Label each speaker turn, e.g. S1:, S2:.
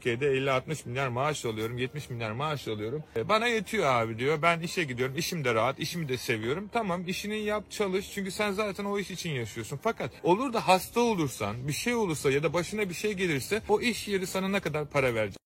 S1: Türkiye'de 50-60 milyar maaş alıyorum, 70 milyar maaş alıyorum. E, Bana yetiyor abi diyor. Ben işe gidiyorum, işim de rahat, işimi de seviyorum. Tamam işini yap, çalış. Çünkü sen zaten o iş için yaşıyorsun. Fakat olur da hasta olursan, bir şey olursa ya da başına bir şey gelirse o iş yeri sana ne kadar para verecek?